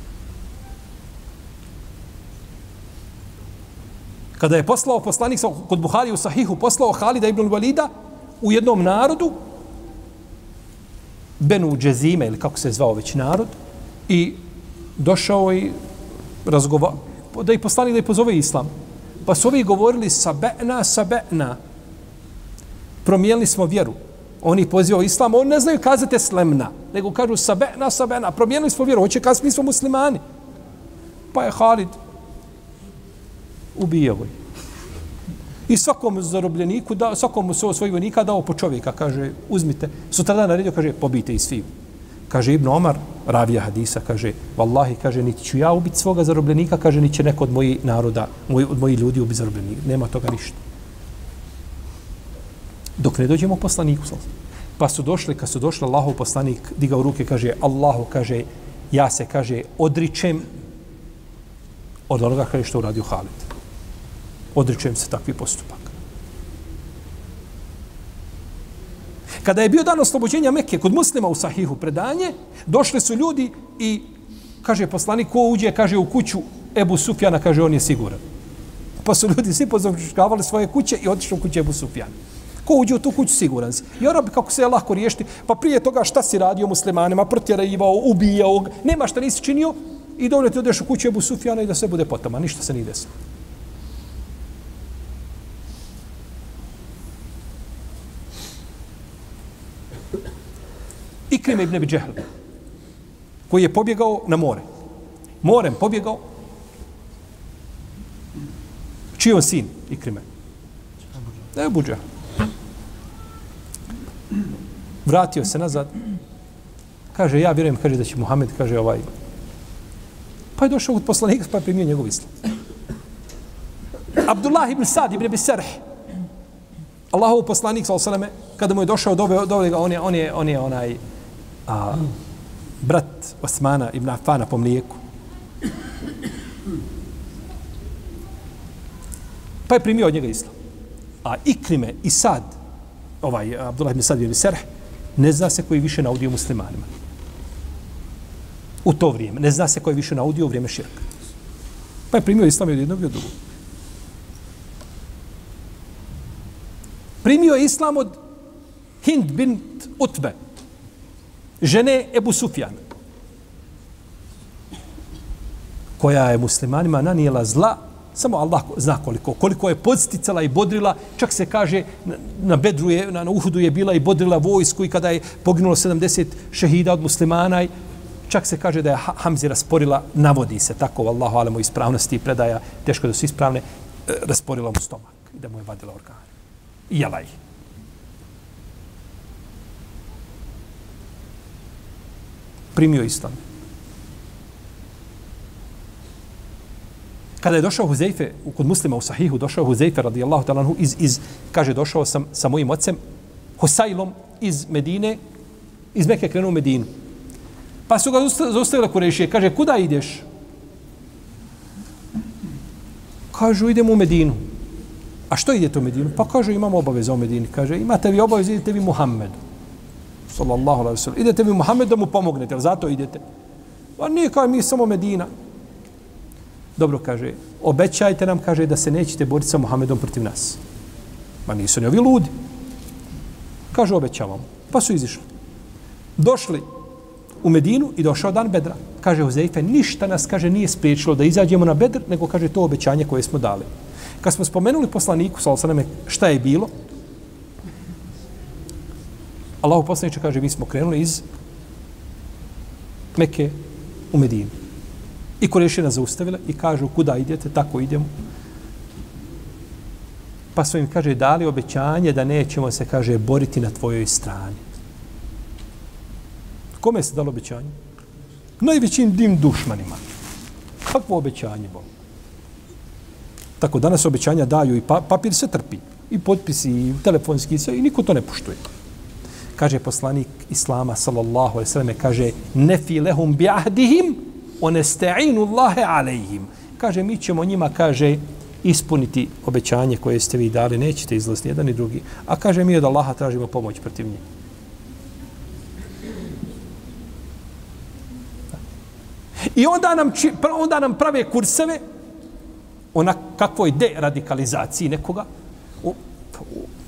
Kada je poslao poslanik kod Buhari u Sahihu, poslao Halida ibn Walida u jednom narodu, Benu Džezime, ili kako se zvao već narod, i došao i razgova, da ih poslani da ih pozove islam. Pa su ovi govorili sabena, sabena. Promijenili smo vjeru. Oni pozivao islam, oni ne znaju kazati slemna, nego kažu sabena, sabena. Promijenili smo vjeru, hoće kazati mi smo muslimani. Pa je Halid ubijao ih. I svakom zarobljeniku, da, svakom svoj vojnika dao po čovjeka, kaže, uzmite. Sutradan naredio, kaže, pobijte i svi. Kaže Ibn Omar, ravija hadisa, kaže, vallahi, kaže, niti ću ja ubiti svoga zarobljenika, kaže, niti će neko od mojih naroda, moj, od mojih ljudi ubiti zarobljenika. Nema toga ništa. Dok ne dođemo poslaniku, pa su došli, kad su došli, Allahov poslanik digao ruke, kaže, Allahu, kaže, ja se, kaže, odričem od onoga, kaže, što uradio Halid odričujem se takvi postupak. Kada je bio dan oslobođenja Mekke kod muslima u Sahihu predanje, došli su ljudi i kaže poslanik ko uđe, kaže u kuću Ebu Sufjana, kaže on je siguran. Pa su ljudi svi pozavčkavali svoje kuće i otišli u kuću Ebu Sufjana. Ko uđe u tu kuću, siguran si. I ono kako se je lahko riješiti, pa prije toga šta si radio muslimanima, protjerajivao, ubijao, nema šta nisi činio, i dovoljno ti odeš u kuću Ebu Sufjana i da sve bude potama, ništa se nije desilo. Ikrime ibn Abi Džehl, koji je pobjegao na more. Morem pobjegao. Čiji on sin, Ikrime? Da je Buđa. Vratio se nazad. Kaže, ja vjerujem, kaže da će Muhammed, kaže ovaj. Pa je došao od poslanika, pa je primio njegov islam. Abdullah ibn Sad ibn Abi Sarh. Allahov poslanik, sallallahu alejhi ve selleme, kada mu je došao, doveo, doveo ga, on je, on je, on je onaj, a, brat Osmana ibn Afana po mlijeku. Pa je primio od njega islam. A Ikrime i Sad, ovaj Abdullah ibn Sad ibn Serh, ne zna se koji više naudio muslimanima. U to vrijeme. Ne zna se koji više naudio u vrijeme širka. Pa je primio islam od jednog i od drugog. Primio je islam od Hind bint Utbe, žene Ebu Sufjan, koja je muslimanima nanijela zla, samo Allah zna koliko, koliko je podsticala i bodrila, čak se kaže na Bedru je, na Uhudu je bila i bodrila vojsku i kada je poginulo 70 šehida od muslimana, i čak se kaže da je Hamzi rasporila, navodi se tako Allahu alemu ispravnosti i predaja, teško da su ispravne, e, rasporila mu stomak i da mu je vadila organe. I jela ih. Primio islam. Kada je došao Huzeife, kod muslima u Sahihu, došao Huzeife radijallahu talanhu, iz, iz, kaže, došao sam sa mojim ocem, Husajlom iz Medine, iz Mekke krenuo u Medinu. Pa su ga zaustavili Kurešije, kaže, kuda ideš? Kažu, idemo u Medinu. A što idete u Medinu? Pa kaže, imamo obaveza u Medini. Kaže, imate vi obaveze, idete vi Muhammedu sallallahu alaihi sallam. Idete vi Muhammed da mu pomognete, zato idete. Pa nije kao mi samo Medina. Dobro, kaže, obećajte nam, kaže, da se nećete boriti sa Muhammedom protiv nas. Ma nisu ni ovi ludi. Kaže, obećavam. Pa su izišli. Došli u Medinu i došao dan Bedra. Kaže Huzeife, ništa nas, kaže, nije spriječilo da izađemo na Bedr, nego kaže to obećanje koje smo dali. Kad smo spomenuli poslaniku, sallallahu šta je bilo, Allahu poslaniče kaže, mi smo krenuli iz Meke u Medinu. I Kurešina zaustavila i kažu kuda idete, tako idemo. Pa su im, kaže, dali obećanje da nećemo se, kaže, boriti na tvojoj strani. Kome se dalo obećanje? Najvećim dim dušmanima. Kakvo obećanje, Bog? Tako, danas obećanja daju i pa, papir se trpi. I potpisi, i telefonski, i sve, i niko to ne puštuje. Kaže poslanik Islama, sallallahu alaihi sallam, kaže, nefi lehum bi ahdihim, onesta'inu Allahe alaihim. Kaže, mi ćemo njima, kaže, ispuniti obećanje koje ste vi dali, nećete izlaziti jedan i drugi. A kaže, mi od Allaha tražimo pomoć protiv njih. I onda nam, onda nam prave kurseve, ona kakvoj deradikalizaciji nekoga, o,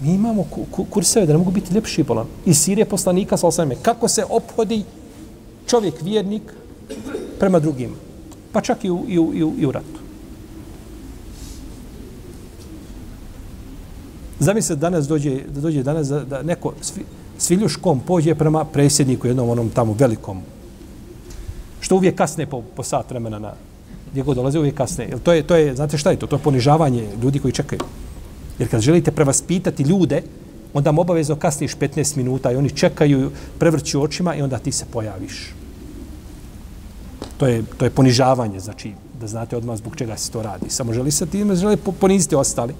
mi imamo kurseve da ne mogu biti ljepši bolan. I Sirije poslanika, sa osvrame, kako se ophodi čovjek, vjernik, prema drugim. Pa čak i u, i u, i u, i u ratu. Zamislite danas dođe, da dođe danas da, da neko svi, sviljuškom pođe prema presjedniku jednom onom tamo velikom. Što uvijek kasne po, po sat vremena na gdje god dolaze uvijek kasne. Jer to je, to je, znate šta je to? To je ponižavanje ljudi koji čekaju. Jer kad želite prevaspitati ljude, onda mu obavezno kasniš 15 minuta i oni čekaju, prevrću očima i onda ti se pojaviš. To je, to je ponižavanje, znači da znate odmah zbog čega se to radi. Samo želi se time, želi poniziti ostali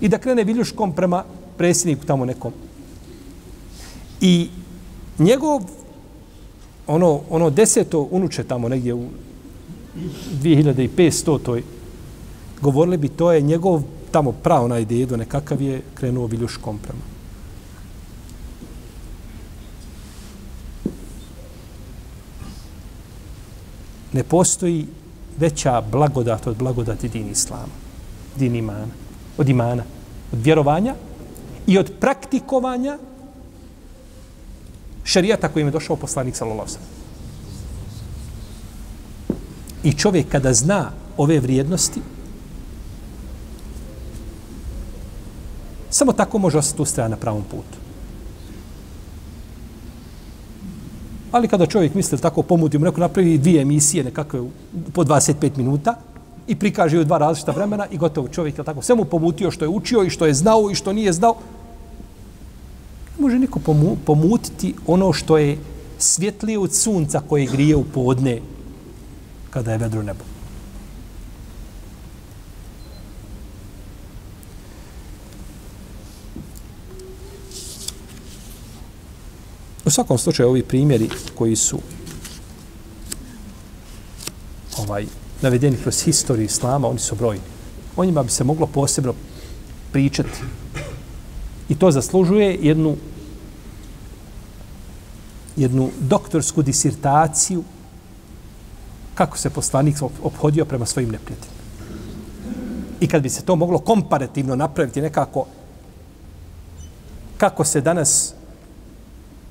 i da krene viljuškom prema predsjedniku tamo nekom. I njegov ono, ono deseto unuče tamo negdje u 2500 toj govorili bi to je njegov tamo pravo onaj dedo nekakav je krenuo viljuškom prema. Ne postoji veća blagodat od blagodati din islama, din imana od imana, od vjerovanja i od praktikovanja šarijata kojim je došao poslanik sallallahu I čovjek kada zna ove vrijednosti, samo tako može ostati ustrajan na pravom putu. Ali kada čovjek misli tako pomuti, neko napravi dvije emisije nekakve po 25 minuta, i prikaže u dva različita vremena i gotovo čovjek je tako sve mu pomutio što je učio i što je znao i što nije znao. Ne može niko pomu, pomutiti ono što je svjetlije od sunca koje grije u podne kada je vedro nebo. U svakom slučaju ovi primjeri koji su ovaj navedeni kroz historiju islama, oni su brojni. O njima bi se moglo posebno pričati. I to zaslužuje jednu jednu doktorsku disertaciju kako se poslanik obhodio prema svojim neprijateljima. I kad bi se to moglo komparativno napraviti nekako kako se danas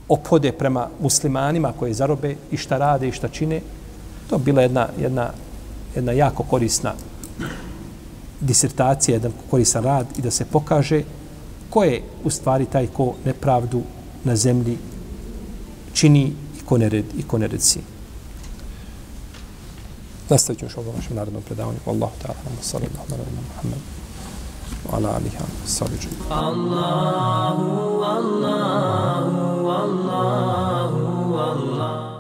ophode prema muslimanima koje zarobe i šta rade i šta čine, to bila jedna, jedna jedna jako korisna disertacija, jedan koristan rad i da se pokaže ko je u stvari taj ko nepravdu na zemlji čini i ko nered i ko nereci. Nastavit ću još ovo vašem narodnom predavanju. Allahu ta'ala, sallallahu alaihi wa sallam. وعلى آله وصحبه أجمعين الله الله الله الله